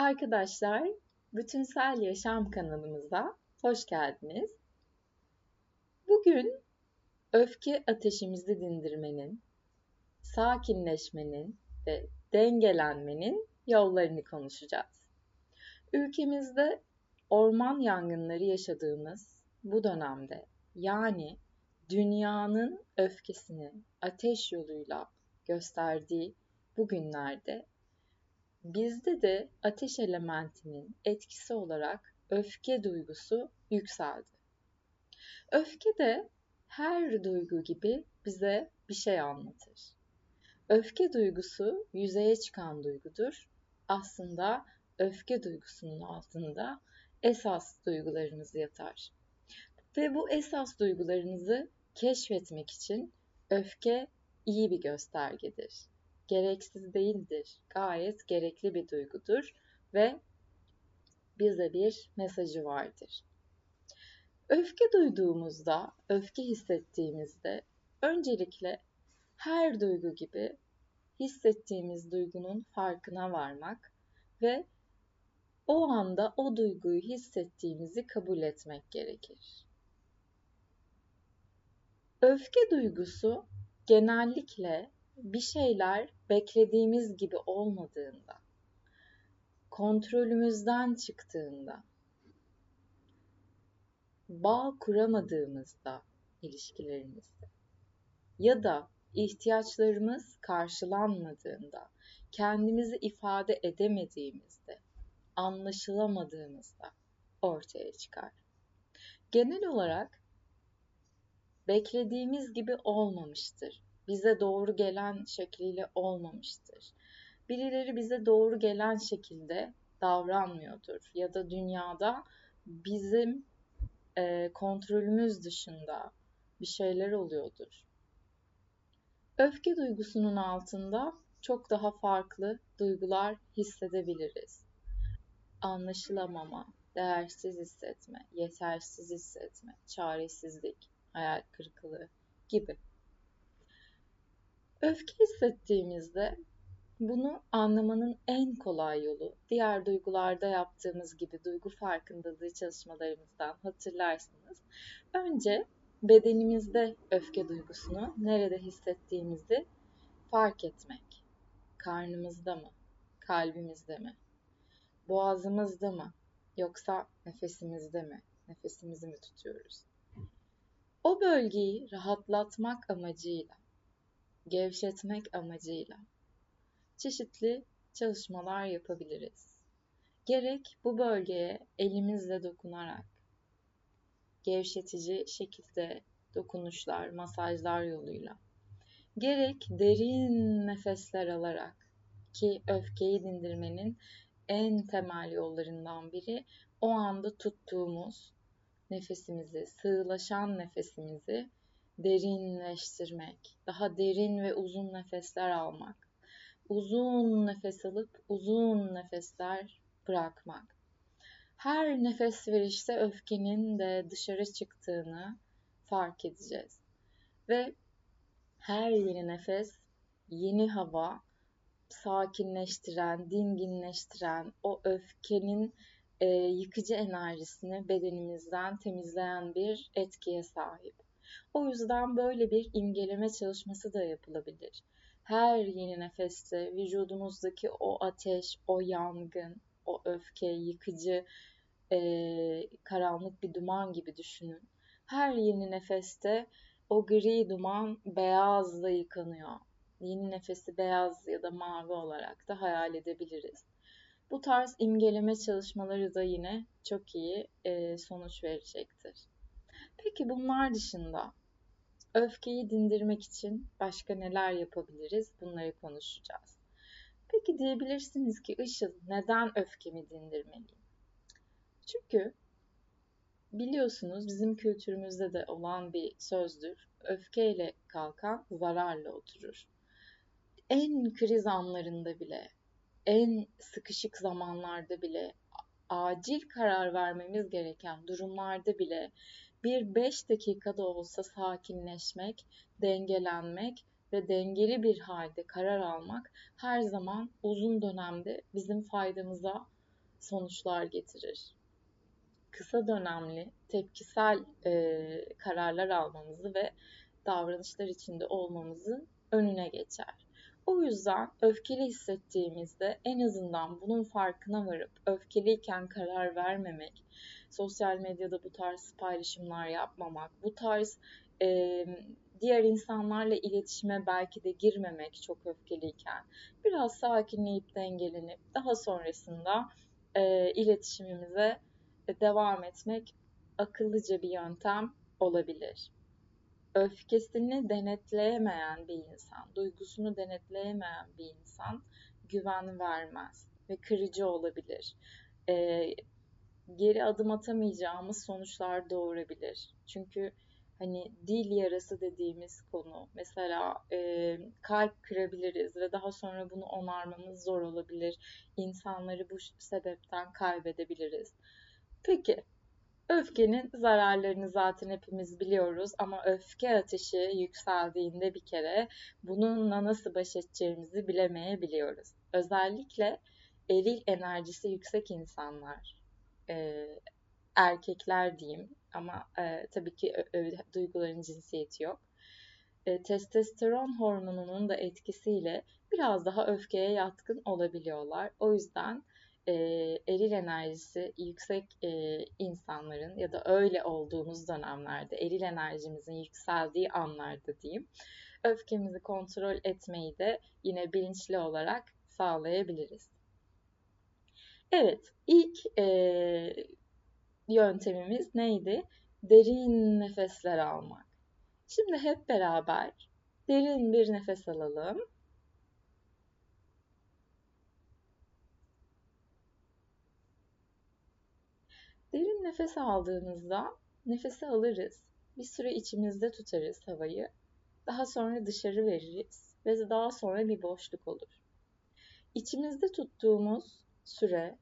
Arkadaşlar, Bütünsel Yaşam kanalımıza hoş geldiniz. Bugün öfke ateşimizi dindirmenin, sakinleşmenin ve dengelenmenin yollarını konuşacağız. Ülkemizde orman yangınları yaşadığımız bu dönemde yani dünyanın öfkesini ateş yoluyla gösterdiği bu günlerde bizde de ateş elementinin etkisi olarak öfke duygusu yükseldi. Öfke de her duygu gibi bize bir şey anlatır. Öfke duygusu yüzeye çıkan duygudur. Aslında öfke duygusunun altında esas duygularımız yatar. Ve bu esas duygularınızı keşfetmek için öfke iyi bir göstergedir. Gereksiz değildir. Gayet gerekli bir duygudur ve bize bir mesajı vardır. Öfke duyduğumuzda, öfke hissettiğimizde öncelikle her duygu gibi hissettiğimiz duygunun farkına varmak ve o anda o duyguyu hissettiğimizi kabul etmek gerekir. Öfke duygusu genellikle bir şeyler beklediğimiz gibi olmadığında, kontrolümüzden çıktığında, bağ kuramadığımızda ilişkilerimizde ya da ihtiyaçlarımız karşılanmadığında, kendimizi ifade edemediğimizde, anlaşılamadığımızda ortaya çıkar. Genel olarak beklediğimiz gibi olmamıştır. Bize doğru gelen şekliyle olmamıştır. Birileri bize doğru gelen şekilde davranmıyordur ya da dünyada bizim e, kontrolümüz dışında bir şeyler oluyordur. Öfke duygusunun altında çok daha farklı duygular hissedebiliriz. Anlaşılamama, değersiz hissetme, yetersiz hissetme, çaresizlik, hayal kırıklığı gibi. Öfke hissettiğimizde bunu anlamanın en kolay yolu diğer duygularda yaptığımız gibi duygu farkındalığı çalışmalarımızdan hatırlarsınız. Önce bedenimizde öfke duygusunu nerede hissettiğimizi fark etmek. Karnımızda mı? Kalbimizde mi? Boğazımızda mı? Yoksa nefesimizde mi? Nefesimizi mi tutuyoruz? O bölgeyi rahatlatmak amacıyla, gevşetmek amacıyla çeşitli çalışmalar yapabiliriz. Gerek bu bölgeye elimizle dokunarak, gevşetici şekilde dokunuşlar, masajlar yoluyla, gerek derin nefesler alarak ki öfkeyi dindirmenin en temel yollarından biri o anda tuttuğumuz nefesimizi, sığlaşan nefesimizi derinleştirmek, daha derin ve uzun nefesler almak, uzun nefes alıp uzun nefesler bırakmak. Her nefes verişte öfkenin de dışarı çıktığını fark edeceğiz. Ve her yeni nefes yeni hava, sakinleştiren, dinginleştiren, o öfkenin e, yıkıcı enerjisini bedenimizden temizleyen bir etkiye sahip. O yüzden böyle bir imgeleme çalışması da yapılabilir. Her yeni nefeste vücudumuzdaki o ateş, o yangın, o öfke, yıkıcı, e, karanlık bir duman gibi düşünün. Her yeni nefeste o gri duman beyazla yıkanıyor. Yeni nefesi beyaz ya da mavi olarak da hayal edebiliriz. Bu tarz imgeleme çalışmaları da yine çok iyi e, sonuç verecektir. Peki bunlar dışında öfkeyi dindirmek için başka neler yapabiliriz? Bunları konuşacağız. Peki diyebilirsiniz ki Işıl neden öfkemi dindirmeliyim? Çünkü biliyorsunuz bizim kültürümüzde de olan bir sözdür. Öfkeyle kalkan zararla oturur. En kriz anlarında bile en sıkışık zamanlarda bile acil karar vermemiz gereken durumlarda bile bir beş dakikada olsa sakinleşmek, dengelenmek ve dengeli bir halde karar almak her zaman uzun dönemde bizim faydamıza sonuçlar getirir. Kısa dönemli tepkisel e, kararlar almamızı ve davranışlar içinde olmamızın önüne geçer. O yüzden öfkeli hissettiğimizde en azından bunun farkına varıp öfkeliyken karar vermemek, sosyal medyada bu tarz paylaşımlar yapmamak, bu tarz e, diğer insanlarla iletişime belki de girmemek çok öfkeliyken biraz sakinleyip dengelenip daha sonrasında e, iletişimimize devam etmek akıllıca bir yöntem olabilir öfkesini denetleyemeyen bir insan, duygusunu denetleyemeyen bir insan güven vermez ve kırıcı olabilir. Ee, geri adım atamayacağımız sonuçlar doğurabilir. Çünkü hani dil yarası dediğimiz konu mesela e, kalp kırabiliriz ve daha sonra bunu onarmamız zor olabilir. İnsanları bu sebepten kaybedebiliriz. Peki Öfkenin zararlarını zaten hepimiz biliyoruz ama öfke ateşi yükseldiğinde bir kere bununla nasıl baş edeceğimizi bilemeyebiliyoruz. Özellikle eril enerjisi yüksek insanlar, e, erkekler diyeyim ama e, tabii ki ö, duyguların cinsiyeti yok. E, testosteron hormonunun da etkisiyle biraz daha öfkeye yatkın olabiliyorlar. O yüzden e, eril enerjisi yüksek e, insanların ya da öyle olduğumuz dönemlerde eril enerjimizin yükseldiği anlarda diyeyim öfkemizi kontrol etmeyi de yine bilinçli olarak sağlayabiliriz. Evet, ilk e, yöntemimiz neydi? Derin nefesler almak. Şimdi hep beraber derin bir nefes alalım. Derin nefes aldığımızda nefesi alırız. Bir süre içimizde tutarız havayı. Daha sonra dışarı veririz ve daha sonra bir boşluk olur. İçimizde tuttuğumuz süre,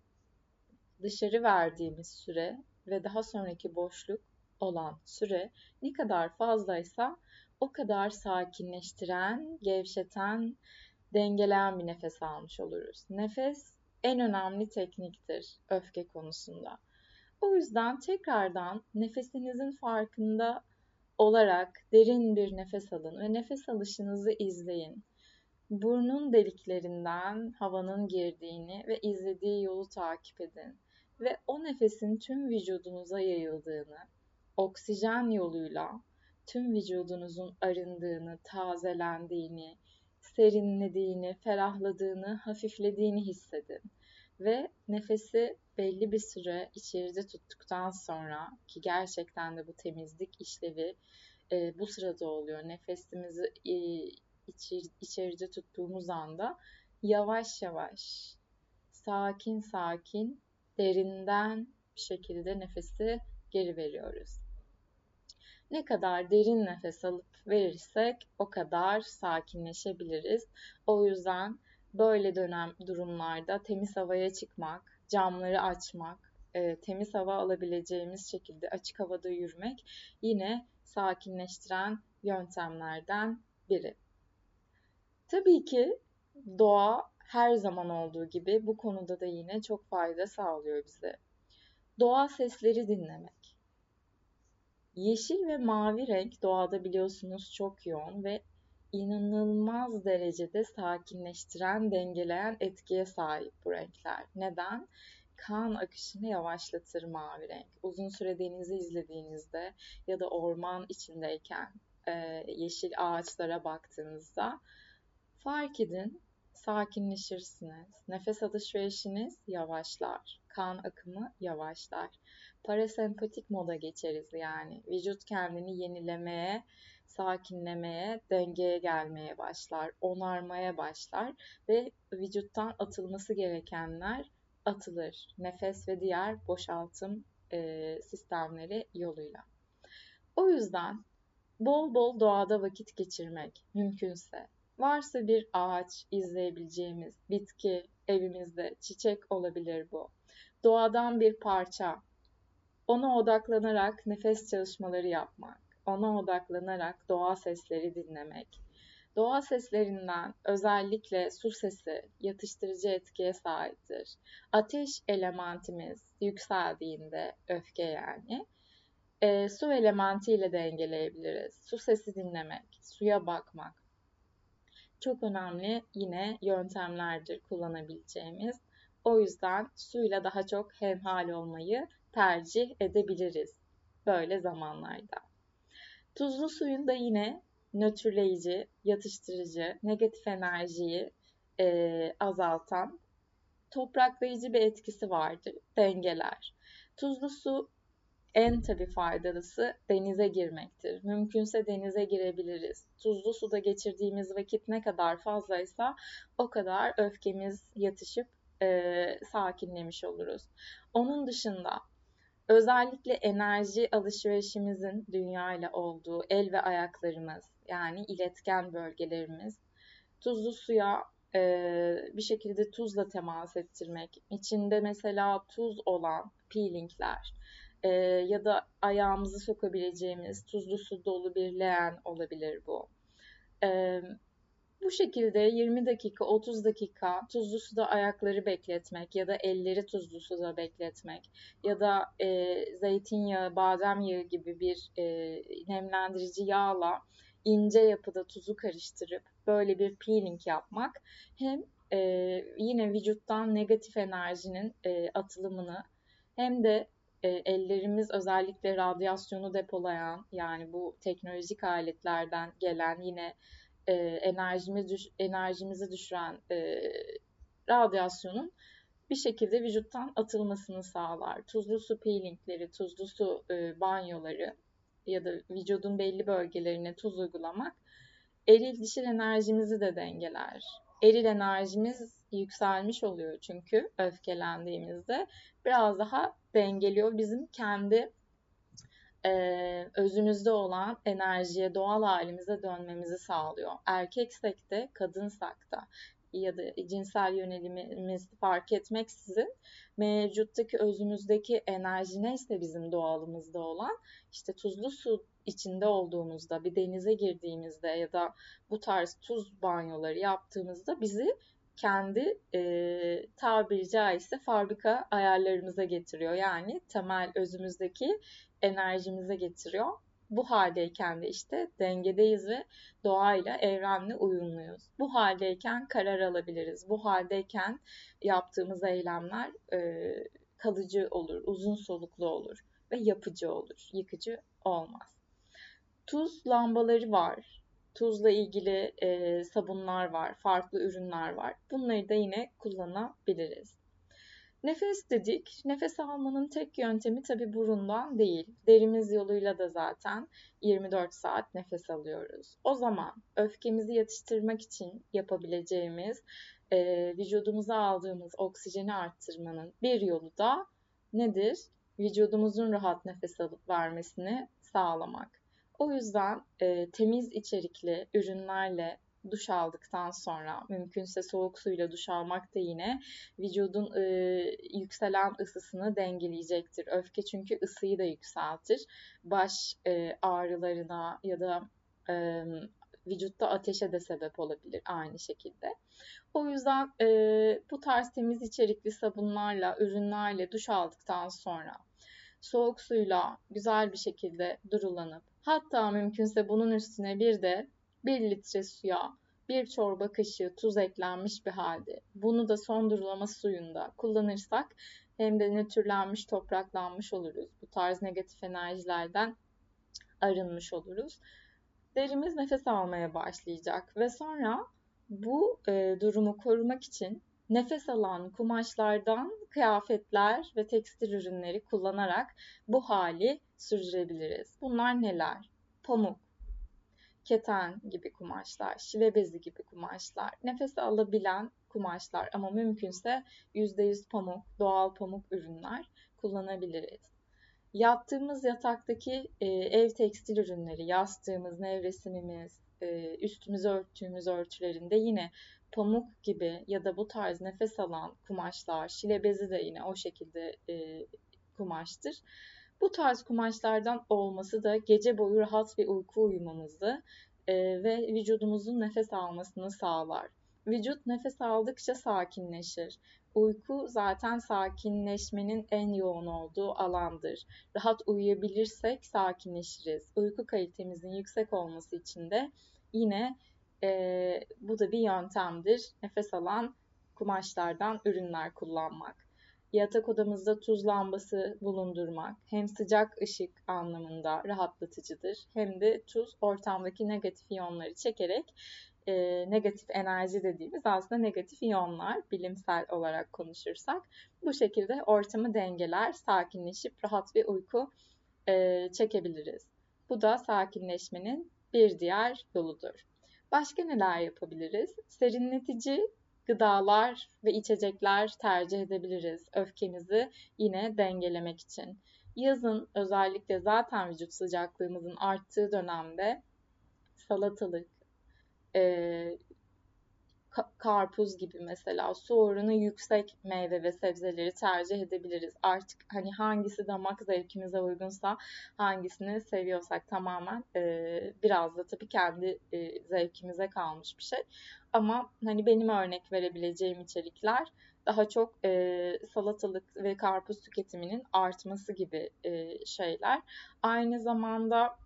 dışarı verdiğimiz süre ve daha sonraki boşluk olan süre ne kadar fazlaysa o kadar sakinleştiren, gevşeten, dengeleyen bir nefes almış oluruz. Nefes en önemli tekniktir öfke konusunda. O yüzden tekrardan nefesinizin farkında olarak derin bir nefes alın ve nefes alışınızı izleyin. Burnun deliklerinden havanın girdiğini ve izlediği yolu takip edin ve o nefesin tüm vücudunuza yayıldığını, oksijen yoluyla tüm vücudunuzun arındığını, tazelendiğini, serinlediğini, ferahladığını, hafiflediğini hissedin ve nefesi belli bir süre içeride tuttuktan sonra ki gerçekten de bu temizlik işlevi e, bu sırada oluyor. Nefesimizi e, içer, içeride tuttuğumuz anda yavaş yavaş sakin sakin derinden bir şekilde nefesi geri veriyoruz. Ne kadar derin nefes alıp verirsek o kadar sakinleşebiliriz. O yüzden böyle dönem durumlarda temiz havaya çıkmak, camları açmak, e, temiz hava alabileceğimiz şekilde açık havada yürümek yine sakinleştiren yöntemlerden biri. Tabii ki doğa her zaman olduğu gibi bu konuda da yine çok fayda sağlıyor bize. Doğa sesleri dinlemek. Yeşil ve mavi renk doğada biliyorsunuz çok yoğun ve inanılmaz derecede sakinleştiren, dengeleyen etkiye sahip bu renkler. Neden? Kan akışını yavaşlatır mavi renk. Uzun süre denizi izlediğinizde ya da orman içindeyken e, yeşil ağaçlara baktığınızda fark edin sakinleşirsiniz. Nefes alışverişiniz yavaşlar. Kan akımı yavaşlar. Parasempatik moda geçeriz yani. Vücut kendini yenilemeye, sakinlemeye, dengeye gelmeye başlar, onarmaya başlar ve vücuttan atılması gerekenler atılır. Nefes ve diğer boşaltım e, sistemleri yoluyla. O yüzden bol bol doğada vakit geçirmek mümkünse, varsa bir ağaç izleyebileceğimiz, bitki evimizde, çiçek olabilir bu. Doğadan bir parça, ona odaklanarak nefes çalışmaları yapmak ona odaklanarak doğa sesleri dinlemek, Doğa seslerinden özellikle su sesi yatıştırıcı etkiye sahiptir. Ateş elementimiz yükseldiğinde öfke yani e, su elementiyle dengeleyebiliriz. Su sesi dinlemek, suya bakmak çok önemli yine yöntemlerdir kullanabileceğimiz. O yüzden suyla daha çok hemhal olmayı tercih edebiliriz böyle zamanlarda. Tuzlu suyun da yine nötrleyici, yatıştırıcı, negatif enerjiyi e, azaltan, topraklayıcı bir etkisi vardır, dengeler. Tuzlu su en tabi faydalısı denize girmektir. Mümkünse denize girebiliriz. Tuzlu suda geçirdiğimiz vakit ne kadar fazlaysa o kadar öfkemiz yatışıp e, sakinlemiş oluruz. Onun dışında özellikle enerji alışverişimizin dünya ile olduğu el ve ayaklarımız yani iletken bölgelerimiz tuzlu suya e, bir şekilde tuzla temas ettirmek, içinde mesela tuz olan peelingler e, ya da ayağımızı sokabileceğimiz tuzlu su dolu bir leğen olabilir bu. E, bu şekilde 20 dakika, 30 dakika tuzlu suda ayakları bekletmek ya da elleri tuzlu suda bekletmek ya da e, zeytinyağı, badem yağı gibi bir e, nemlendirici yağla ince yapıda tuzu karıştırıp böyle bir peeling yapmak hem e, yine vücuttan negatif enerjinin e, atılımını hem de e, ellerimiz özellikle radyasyonu depolayan yani bu teknolojik aletlerden gelen yine e, enerjimiz düş, enerjimizi düşüren e, radyasyonun bir şekilde vücuttan atılmasını sağlar. Tuzlu su peelingleri, tuzlu su e, banyoları ya da vücudun belli bölgelerine tuz uygulamak eril dişil enerjimizi de dengeler. Eril enerjimiz yükselmiş oluyor çünkü öfkelendiğimizde biraz daha dengeliyor bizim kendi e, özümüzde olan enerjiye, doğal halimize dönmemizi sağlıyor. Erkeksek de, kadınsak da ya da cinsel yönelimimiz fark etmeksizin mevcuttaki özümüzdeki enerji neyse bizim doğalımızda olan işte tuzlu su içinde olduğumuzda bir denize girdiğimizde ya da bu tarz tuz banyoları yaptığımızda bizi kendi e, tabiri caizse fabrika ayarlarımıza getiriyor. Yani temel özümüzdeki enerjimize getiriyor. Bu haldeyken de işte dengedeyiz ve doğayla, evrenle uyumluyuz. Bu haldeyken karar alabiliriz. Bu haldeyken yaptığımız eylemler e, kalıcı olur, uzun soluklu olur ve yapıcı olur, yıkıcı olmaz. Tuz lambaları var. Tuzla ilgili e, sabunlar var, farklı ürünler var. Bunları da yine kullanabiliriz. Nefes dedik. Nefes almanın tek yöntemi tabi burundan değil. Derimiz yoluyla da zaten 24 saat nefes alıyoruz. O zaman öfkemizi yatıştırmak için yapabileceğimiz e, vücudumuza aldığımız oksijeni arttırmanın bir yolu da nedir? Vücudumuzun rahat nefes alıp vermesini sağlamak. O yüzden e, temiz içerikli ürünlerle duş aldıktan sonra mümkünse soğuk suyla duş almak da yine vücudun e, yükselen ısısını dengeleyecektir. Öfke çünkü ısıyı da yükseltir. Baş e, ağrılarına ya da e, vücutta ateşe de sebep olabilir aynı şekilde. O yüzden e, bu tarz temiz içerikli sabunlarla, ürünlerle duş aldıktan sonra soğuk suyla güzel bir şekilde durulanıp hatta mümkünse bunun üstüne bir de 1 litre suya bir çorba kaşığı tuz eklenmiş bir halde bunu da son durulama suyunda kullanırsak hem de nötrlenmiş, topraklanmış oluruz. Bu tarz negatif enerjilerden arınmış oluruz. Derimiz nefes almaya başlayacak ve sonra bu e, durumu korumak için nefes alan kumaşlardan kıyafetler ve tekstil ürünleri kullanarak bu hali sürdürebiliriz. Bunlar neler? Pamuk, keten gibi kumaşlar, şive bezi gibi kumaşlar, nefes alabilen kumaşlar ama mümkünse %100 pamuk, doğal pamuk ürünler kullanabiliriz. Yattığımız yataktaki e, ev tekstil ürünleri, yastığımız, nevresimimiz, e, üstümüzü örttüğümüz örtülerinde yine pamuk gibi ya da bu tarz nefes alan kumaşlar, şile bezi de yine o şekilde e, kumaştır. Bu tarz kumaşlardan olması da gece boyu rahat bir uyku uyumamızı e, ve vücudumuzun nefes almasını sağlar. Vücut nefes aldıkça sakinleşir. Uyku zaten sakinleşmenin en yoğun olduğu alandır. Rahat uyuyabilirsek sakinleşiriz. Uyku kalitemizin yüksek olması için de yine e, bu da bir yöntemdir. Nefes alan kumaşlardan ürünler kullanmak. Yatak odamızda tuz lambası bulundurmak hem sıcak ışık anlamında rahatlatıcıdır hem de tuz ortamdaki negatif iyonları çekerek e, negatif enerji dediğimiz aslında negatif iyonlar bilimsel olarak konuşursak bu şekilde ortamı dengeler, sakinleşip rahat bir uyku e, çekebiliriz. Bu da sakinleşmenin bir diğer yoludur. Başka neler yapabiliriz? Serinletici gıdalar ve içecekler tercih edebiliriz öfkemizi yine dengelemek için. Yazın özellikle zaten vücut sıcaklığımızın arttığı dönemde salatalık, e, karpuz gibi mesela su oranı yüksek meyve ve sebzeleri tercih edebiliriz. Artık hani hangisi damak zevkimize uygunsa hangisini seviyorsak tamamen e, biraz da tabii kendi e, zevkimize kalmış bir şey. Ama hani benim örnek verebileceğim içerikler daha çok e, salatalık ve karpuz tüketiminin artması gibi e, şeyler. Aynı zamanda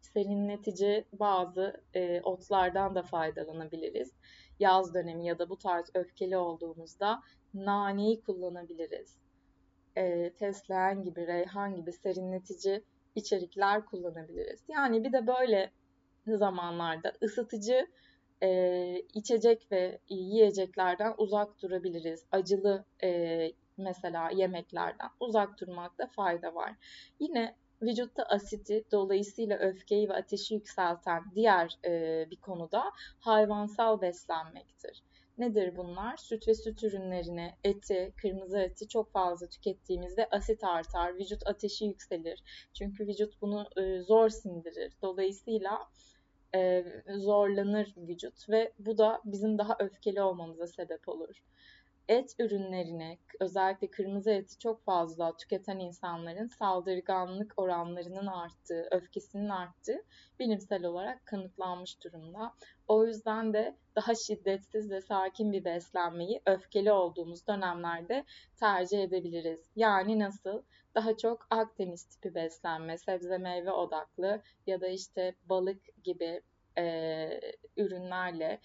serinletici bazı e, otlardan da faydalanabiliriz. Yaz dönemi ya da bu tarz öfkeli olduğumuzda naneyi kullanabiliriz. E, fesleğen gibi, reyhan gibi serinletici içerikler kullanabiliriz. Yani bir de böyle zamanlarda ısıtıcı e, içecek ve yiyeceklerden uzak durabiliriz. Acılı e, mesela yemeklerden uzak durmakta fayda var. Yine vücutta asiti dolayısıyla öfkeyi ve ateşi yükselten diğer e, bir konuda hayvansal beslenmektir. Nedir bunlar? Süt ve süt ürünlerini, eti, kırmızı eti çok fazla tükettiğimizde asit artar, vücut ateşi yükselir. Çünkü vücut bunu e, zor sindirir. Dolayısıyla e, zorlanır vücut ve bu da bizim daha öfkeli olmamıza sebep olur et ürünlerini, özellikle kırmızı eti çok fazla tüketen insanların saldırganlık oranlarının arttığı, öfkesinin arttığı bilimsel olarak kanıtlanmış durumda. O yüzden de daha şiddetsiz ve sakin bir beslenmeyi öfkeli olduğumuz dönemlerde tercih edebiliriz. Yani nasıl? Daha çok Akdeniz tipi beslenme, sebze meyve odaklı ya da işte balık gibi e, ürünlerle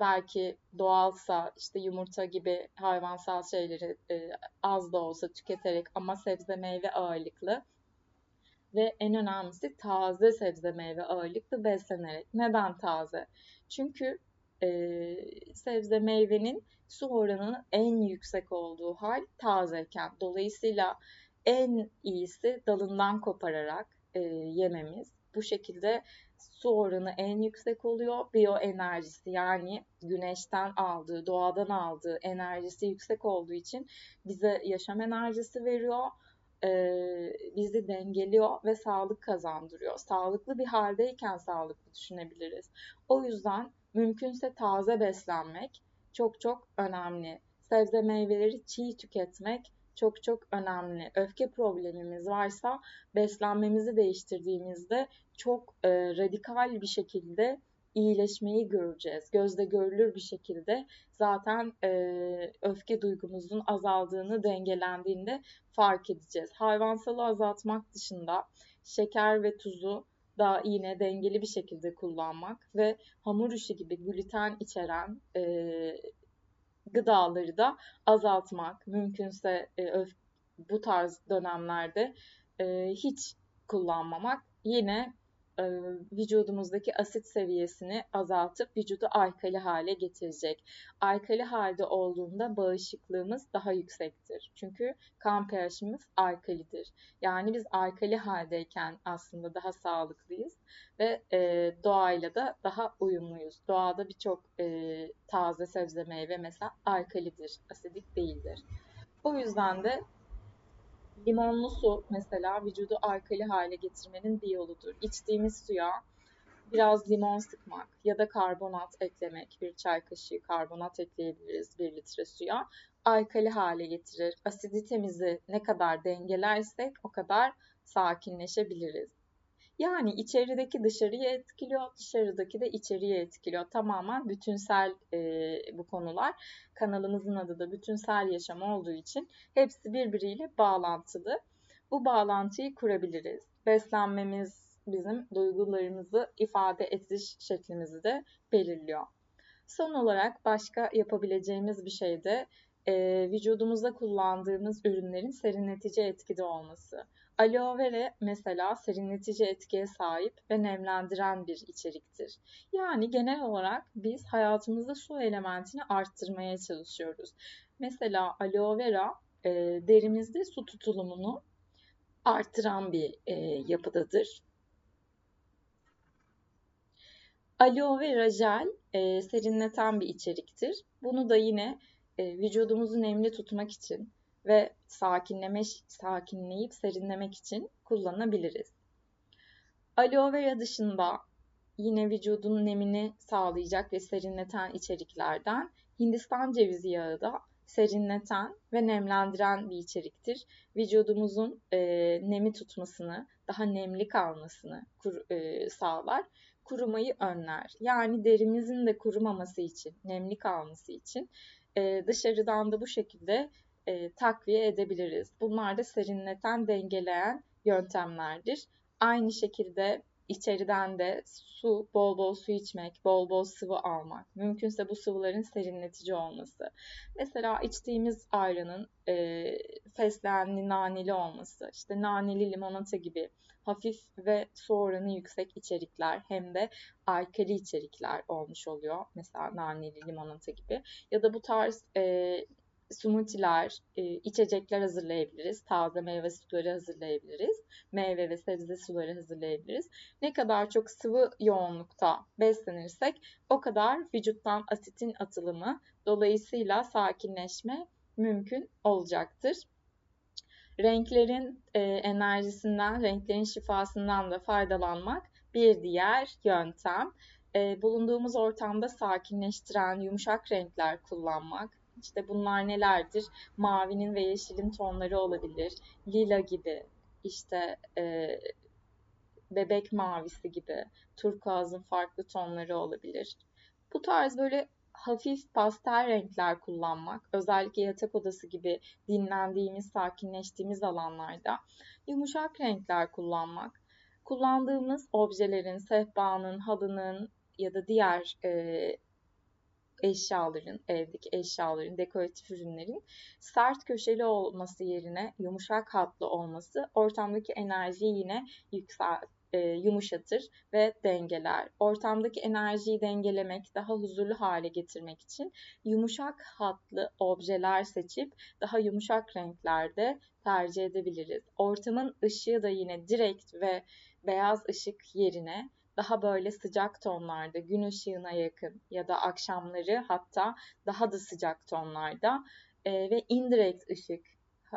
belki doğalsa işte yumurta gibi hayvansal şeyleri e, az da olsa tüketerek ama sebze meyve ağırlıklı ve en önemlisi taze sebze meyve ağırlıklı beslenerek. Neden taze? Çünkü e, sebze meyvenin su oranının en yüksek olduğu hal tazeyken. Dolayısıyla en iyisi dalından kopararak e, yememiz. Bu şekilde su oranı en yüksek oluyor. Biyoenerjisi yani güneşten aldığı, doğadan aldığı enerjisi yüksek olduğu için bize yaşam enerjisi veriyor. Ee, bizi dengeliyor ve sağlık kazandırıyor. Sağlıklı bir haldeyken sağlıklı düşünebiliriz. O yüzden mümkünse taze beslenmek çok çok önemli. Sebze meyveleri çiğ tüketmek çok çok önemli. Öfke problemimiz varsa beslenmemizi değiştirdiğimizde çok e, radikal bir şekilde iyileşmeyi göreceğiz. Gözde görülür bir şekilde zaten e, öfke duygumuzun azaldığını, dengelendiğinde fark edeceğiz. Hayvansalı azaltmak dışında şeker ve tuzu da yine dengeli bir şekilde kullanmak ve hamur işi gibi gluten içeren e, gıdaları da azaltmak. Mümkünse e, bu tarz dönemlerde e, hiç kullanmamak yine e, vücudumuzdaki asit seviyesini azaltıp vücudu alkali hale getirecek. Alkali halde olduğunda bağışıklığımız daha yüksektir. Çünkü kan pH'imiz alkalidir. Yani biz alkali haldeyken aslında daha sağlıklıyız ve e, doğayla da daha uyumluyuz. Doğada birçok e, taze sebze meyve mesela alkalidir, asidik değildir. O yüzden de Limonlu su mesela vücudu alkali hale getirmenin bir yoludur. İçtiğimiz suya biraz limon sıkmak ya da karbonat eklemek. Bir çay kaşığı karbonat ekleyebiliriz bir litre suya. Alkali hale getirir. Asiditemizi ne kadar dengelersek o kadar sakinleşebiliriz. Yani içerideki dışarıyı etkiliyor, dışarıdaki de içeriye etkiliyor. Tamamen bütünsel e, bu konular. Kanalımızın adı da bütünsel yaşam olduğu için hepsi birbiriyle bağlantılı. Bu bağlantıyı kurabiliriz. Beslenmemiz bizim duygularımızı ifade ediş şeklimizi de belirliyor. Son olarak başka yapabileceğimiz bir şey de e, vücudumuzda kullandığımız ürünlerin serinletici etkide olması. Aloe vera mesela serinletici etkiye sahip ve nemlendiren bir içeriktir. Yani genel olarak biz hayatımızda su elementini arttırmaya çalışıyoruz. Mesela aloe vera e, derimizde su tutulumunu arttıran bir e, yapıdadır. Aloe vera jel e, serinleten bir içeriktir. Bunu da yine e, vücudumuzu nemli tutmak için ve sakinleme, sakinleyip serinlemek için kullanabiliriz. Aloe vera dışında yine vücudun nemini sağlayacak ve serinleten içeriklerden Hindistan cevizi yağı da serinleten ve nemlendiren bir içeriktir. Vücudumuzun e, nemi tutmasını, daha nemli kalmasını kur, e, sağlar. Kurumayı önler. Yani derimizin de kurumaması için, nemli kalması için e, dışarıdan da bu şekilde e, takviye edebiliriz. Bunlar da serinleten, dengeleyen yöntemlerdir. Aynı şekilde içeriden de su, bol bol su içmek, bol bol sıvı almak. Mümkünse bu sıvıların serinletici olması. Mesela içtiğimiz ayranın e, fesleğenli, naneli olması, işte naneli limonata gibi hafif ve su oranı yüksek içerikler hem de alkali içerikler olmuş oluyor. Mesela naneli limonata gibi. Ya da bu tarz e, smoothie'ler, e, içecekler hazırlayabiliriz. Taze meyve suları hazırlayabiliriz. Meyve ve sebze suları hazırlayabiliriz. Ne kadar çok sıvı yoğunlukta beslenirsek o kadar vücuttan asitin atılımı dolayısıyla sakinleşme mümkün olacaktır. Renklerin e, enerjisinden, renklerin şifasından da faydalanmak bir diğer yöntem. E, bulunduğumuz ortamda sakinleştiren yumuşak renkler kullanmak, işte bunlar nelerdir? Mavinin ve yeşilin tonları olabilir. Lila gibi, işte e, bebek mavisi gibi, turkuazın farklı tonları olabilir. Bu tarz böyle hafif pastel renkler kullanmak, özellikle yatak odası gibi dinlendiğimiz, sakinleştiğimiz alanlarda yumuşak renkler kullanmak, kullandığımız objelerin, sehpanın, halının ya da diğer e, eşyaların, evdeki eşyaların, dekoratif ürünlerin sert köşeli olması yerine yumuşak hatlı olması ortamdaki enerjiyi yine yüksel, e, yumuşatır ve dengeler. Ortamdaki enerjiyi dengelemek, daha huzurlu hale getirmek için yumuşak hatlı objeler seçip daha yumuşak renklerde tercih edebiliriz. Ortamın ışığı da yine direkt ve beyaz ışık yerine daha böyle sıcak tonlarda, gün ışığına yakın ya da akşamları hatta daha da sıcak tonlarda e, ve indirekt ışık,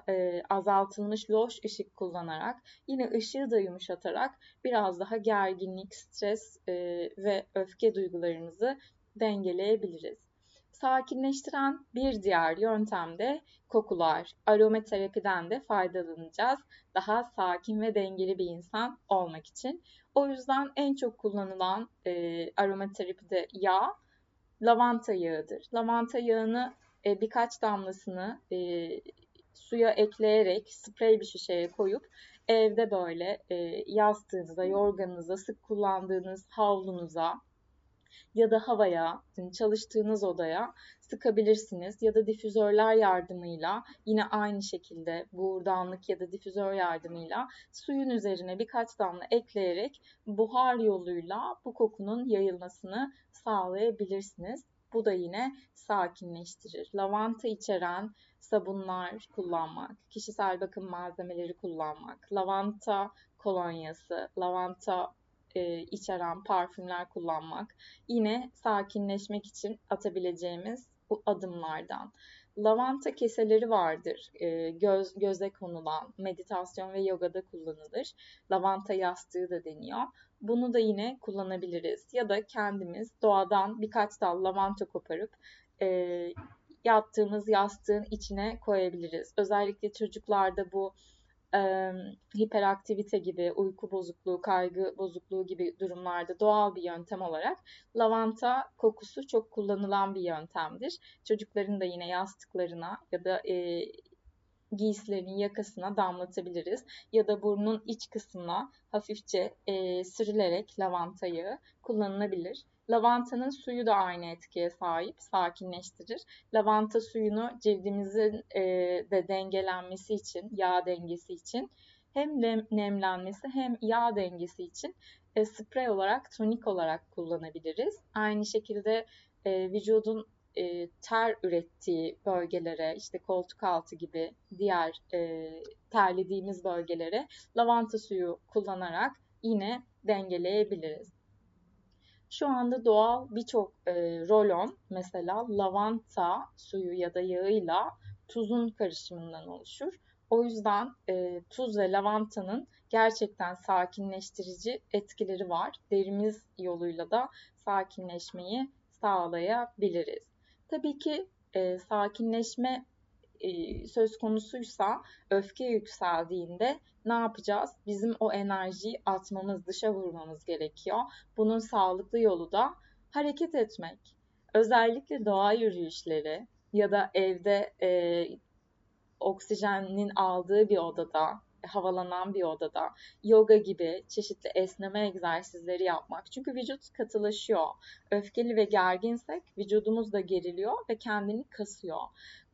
e, azaltılmış loş ışık kullanarak yine ışığı da yumuşatarak biraz daha gerginlik, stres e, ve öfke duygularımızı dengeleyebiliriz. Sakinleştiren bir diğer yöntem de kokular. Aromaterapiden de faydalanacağız. Daha sakin ve dengeli bir insan olmak için. O yüzden en çok kullanılan e, aromaterapide yağ lavanta yağıdır. Lavanta yağını e, birkaç damlasını e, suya ekleyerek sprey bir şişeye koyup evde böyle e, yastığınıza, yorganınıza, sık kullandığınız havlunuza ya da havaya, çalıştığınız odaya sıkabilirsiniz ya da difüzörler yardımıyla yine aynı şekilde buğurdanlık ya da difüzör yardımıyla suyun üzerine birkaç damla ekleyerek buhar yoluyla bu kokunun yayılmasını sağlayabilirsiniz. Bu da yine sakinleştirir. Lavanta içeren sabunlar kullanmak, kişisel bakım malzemeleri kullanmak, lavanta kolonyası, lavanta e, içeren parfümler kullanmak yine sakinleşmek için atabileceğimiz bu adımlardan. Lavanta keseleri vardır. E, göz göze konulan, meditasyon ve yogada kullanılır. Lavanta yastığı da deniyor. Bunu da yine kullanabiliriz. Ya da kendimiz doğadan birkaç dal lavanta koparıp e, yattığımız yastığın içine koyabiliriz. Özellikle çocuklarda bu e, hiperaktivite gibi, uyku bozukluğu, kaygı bozukluğu gibi durumlarda doğal bir yöntem olarak lavanta kokusu çok kullanılan bir yöntemdir. Çocukların da yine yastıklarına ya da e, giysilerinin yakasına damlatabiliriz. Ya da burnun iç kısmına hafifçe e, sürülerek lavanta yağı kullanılabilir. Lavantanın suyu da aynı etkiye sahip, sakinleştirir. Lavanta suyunu cildimizin e, de dengelenmesi için, yağ dengesi için hem nemlenmesi hem yağ dengesi için e, sprey olarak, tonik olarak kullanabiliriz. Aynı şekilde e, vücudun e, ter ürettiği bölgelere, işte koltuk altı gibi diğer e, terlediğimiz bölgelere lavanta suyu kullanarak yine dengeleyebiliriz. Şu anda doğal birçok e, rolon mesela lavanta suyu ya da yağıyla tuzun karışımından oluşur. O yüzden e, tuz ve lavantanın gerçekten sakinleştirici etkileri var. Derimiz yoluyla da sakinleşmeyi sağlayabiliriz. Tabii ki e, sakinleşme söz konusuysa öfke yükseldiğinde ne yapacağız? Bizim o enerjiyi atmamız, dışa vurmamız gerekiyor. Bunun sağlıklı yolu da hareket etmek. Özellikle doğa yürüyüşleri ya da evde e, oksijenin aldığı bir odada havalanan bir odada yoga gibi çeşitli esneme egzersizleri yapmak. Çünkü vücut katılaşıyor. Öfkeli ve gerginsek vücudumuz da geriliyor ve kendini kasıyor.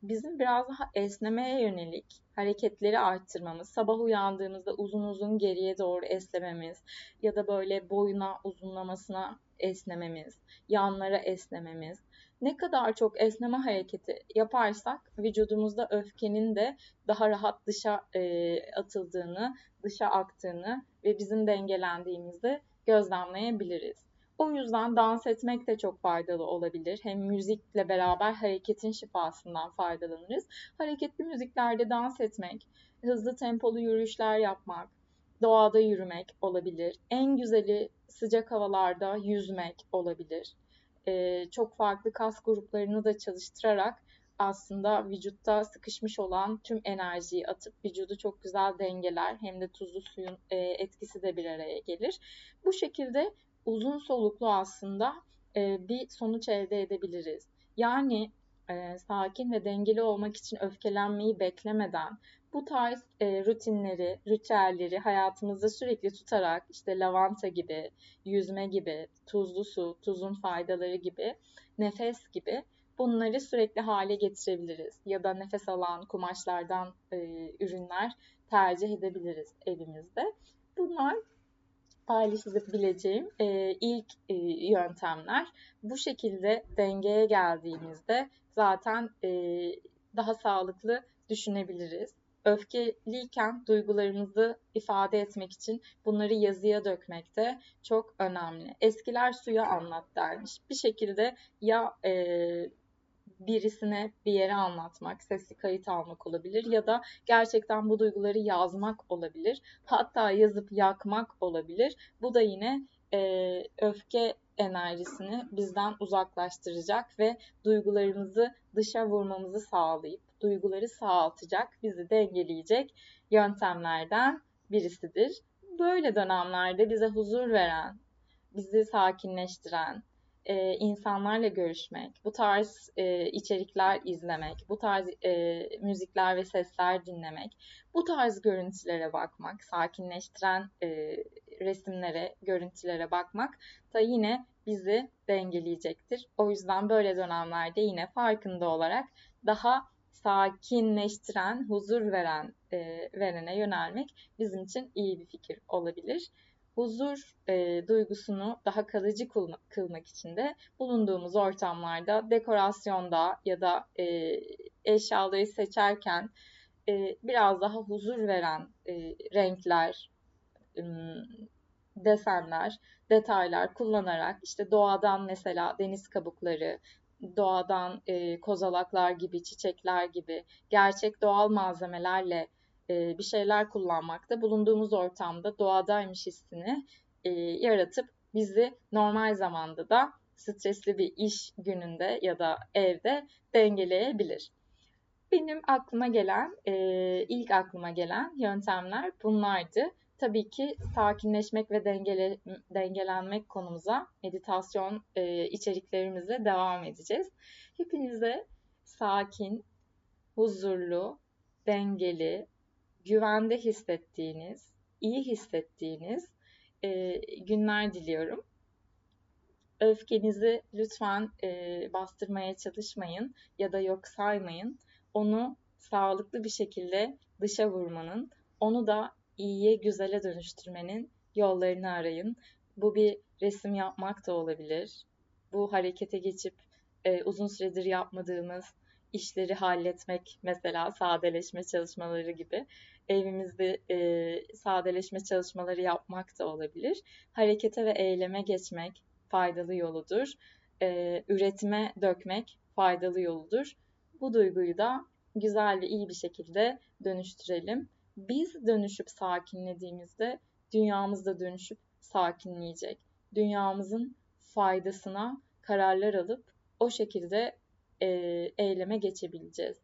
Bizim biraz daha esnemeye yönelik hareketleri arttırmamız, sabah uyandığımızda uzun uzun geriye doğru esnememiz ya da böyle boyuna uzunlamasına esnememiz, yanlara esnememiz, ne kadar çok esneme hareketi yaparsak vücudumuzda öfkenin de daha rahat dışa e, atıldığını, dışa aktığını ve bizim dengelendiğimizi gözlemleyebiliriz. O yüzden dans etmek de çok faydalı olabilir. Hem müzikle beraber hareketin şifasından faydalanırız. Hareketli müziklerde dans etmek, hızlı tempolu yürüyüşler yapmak, doğada yürümek olabilir. En güzeli sıcak havalarda yüzmek olabilir e, çok farklı kas gruplarını da çalıştırarak aslında vücutta sıkışmış olan tüm enerjiyi atıp vücudu çok güzel dengeler. Hem de tuzlu suyun e, etkisi de bir araya gelir. Bu şekilde uzun soluklu aslında e, bir sonuç elde edebiliriz. Yani e, sakin ve dengeli olmak için öfkelenmeyi beklemeden bu tarz e, rutinleri, ritüelleri hayatımızda sürekli tutarak işte lavanta gibi, yüzme gibi, tuzlu su, tuzun faydaları gibi, nefes gibi bunları sürekli hale getirebiliriz. Ya da nefes alan kumaşlardan e, ürünler tercih edebiliriz evimizde. Bunlar paylaşabileceğim e, ilk e, yöntemler. Bu şekilde dengeye geldiğimizde zaten e, daha sağlıklı düşünebiliriz öfkeliyken duygularımızı ifade etmek için bunları yazıya dökmek de çok önemli. Eskiler suya anlat dermiş. Bir şekilde ya e, birisine bir yere anlatmak, sesli kayıt almak olabilir ya da gerçekten bu duyguları yazmak olabilir. Hatta yazıp yakmak olabilir. Bu da yine e, öfke enerjisini bizden uzaklaştıracak ve duygularımızı dışa vurmamızı sağlayıp duyguları sağaltacak, bizi dengeleyecek yöntemlerden birisidir. Böyle dönemlerde bize huzur veren, bizi sakinleştiren, e, insanlarla görüşmek, bu tarz e, içerikler izlemek, bu tarz e, müzikler ve sesler dinlemek, bu tarz görüntülere bakmak, sakinleştiren e, resimlere, görüntülere bakmak da yine bizi dengeleyecektir. O yüzden böyle dönemlerde yine farkında olarak daha sakinleştiren, huzur veren e, verene yönelmek bizim için iyi bir fikir olabilir. Huzur e, duygusunu daha kalıcı kılmak için de bulunduğumuz ortamlarda, dekorasyonda ya da e, eşyaları seçerken e, biraz daha huzur veren e, renkler, e, desenler, detaylar kullanarak işte doğadan mesela deniz kabukları, doğadan e, kozalaklar gibi, çiçekler gibi gerçek doğal malzemelerle e, bir şeyler kullanmakta bulunduğumuz ortamda doğadaymış hissini e, yaratıp bizi normal zamanda da stresli bir iş gününde ya da evde dengeleyebilir. Benim aklıma gelen, e, ilk aklıma gelen yöntemler bunlardı. Tabii ki sakinleşmek ve dengele, dengelenmek konumuza meditasyon e, içeriklerimize devam edeceğiz. Hepinize sakin, huzurlu, dengeli, güvende hissettiğiniz, iyi hissettiğiniz e, günler diliyorum. Öfkenizi lütfen e, bastırmaya çalışmayın ya da yok saymayın. Onu sağlıklı bir şekilde dışa vurmanın, onu da iyiye, güzele dönüştürmenin yollarını arayın. Bu bir resim yapmak da olabilir. Bu harekete geçip e, uzun süredir yapmadığımız işleri halletmek mesela sadeleşme çalışmaları gibi evimizde e, sadeleşme çalışmaları yapmak da olabilir. Harekete ve eyleme geçmek faydalı yoludur. E, üretime dökmek faydalı yoludur. Bu duyguyu da güzel ve iyi bir şekilde dönüştürelim. Biz dönüşüp sakinlediğimizde dünyamız da dönüşüp sakinleyecek. Dünyamızın faydasına kararlar alıp o şekilde e, eyleme geçebileceğiz.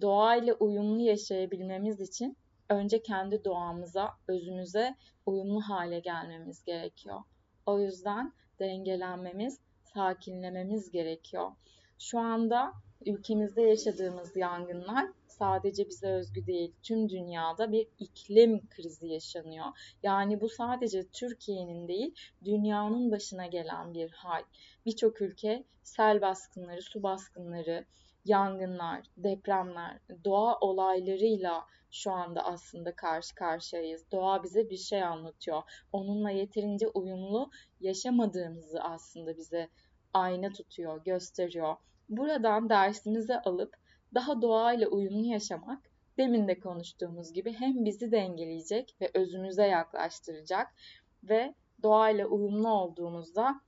Doğayla uyumlu yaşayabilmemiz için önce kendi doğamıza, özümüze uyumlu hale gelmemiz gerekiyor. O yüzden dengelenmemiz, sakinlememiz gerekiyor. Şu anda ülkemizde yaşadığımız yangınlar sadece bize özgü değil, tüm dünyada bir iklim krizi yaşanıyor. Yani bu sadece Türkiye'nin değil, dünyanın başına gelen bir hal. Birçok ülke sel baskınları, su baskınları, yangınlar, depremler, doğa olaylarıyla şu anda aslında karşı karşıyayız. Doğa bize bir şey anlatıyor. Onunla yeterince uyumlu yaşamadığımızı aslında bize ayna tutuyor, gösteriyor. Buradan dersimizi alıp daha doğayla uyumlu yaşamak demin de konuştuğumuz gibi hem bizi dengeleyecek ve özümüze yaklaştıracak ve doğayla uyumlu olduğumuzda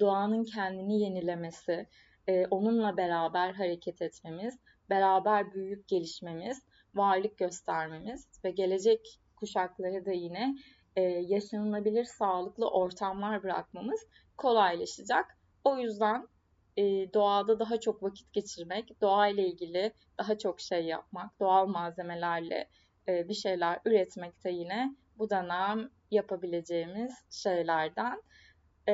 doğanın kendini yenilemesi, e, onunla beraber hareket etmemiz, beraber büyüyüp gelişmemiz, varlık göstermemiz ve gelecek kuşakları da yine e, yaşanılabilir sağlıklı ortamlar bırakmamız kolaylaşacak. O yüzden e, doğada daha çok vakit geçirmek, doğayla ilgili daha çok şey yapmak, doğal malzemelerle e, bir şeyler üretmek de yine bu dönem yapabileceğimiz şeylerden. E,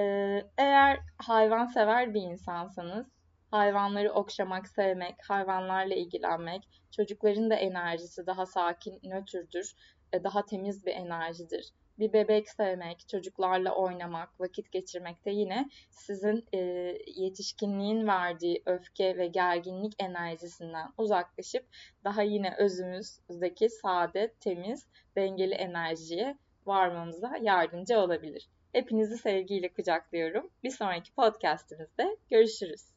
eğer hayvan sever bir insansanız, hayvanları okşamak, sevmek, hayvanlarla ilgilenmek, çocukların da enerjisi daha sakin, nötrdür, e, daha temiz bir enerjidir bir bebek sevmek, çocuklarla oynamak, vakit geçirmek de yine sizin e, yetişkinliğin verdiği öfke ve gerginlik enerjisinden uzaklaşıp daha yine özümüzdeki sade, temiz, dengeli enerjiye varmamıza yardımcı olabilir. Hepinizi sevgiyle kucaklıyorum. Bir sonraki podcastimizde görüşürüz.